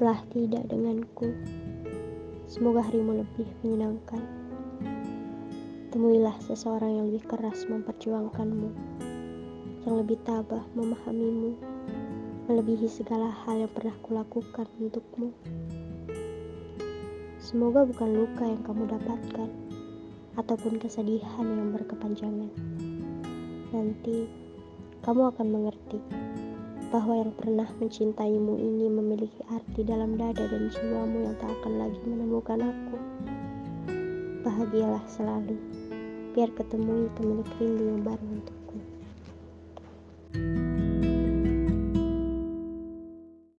Hiduplah tidak denganku. Semoga harimu lebih menyenangkan. Temuilah seseorang yang lebih keras memperjuangkanmu, yang lebih tabah memahamimu, melebihi segala hal yang pernah kulakukan untukmu. Semoga bukan luka yang kamu dapatkan, ataupun kesedihan yang berkepanjangan. Nanti, kamu akan mengerti bahwa yang pernah mencintaimu ini memiliki arti dalam dada dan jiwamu yang tak akan lagi menemukan aku. Bahagialah selalu, biar ketemu itu milik rindu yang baru untuk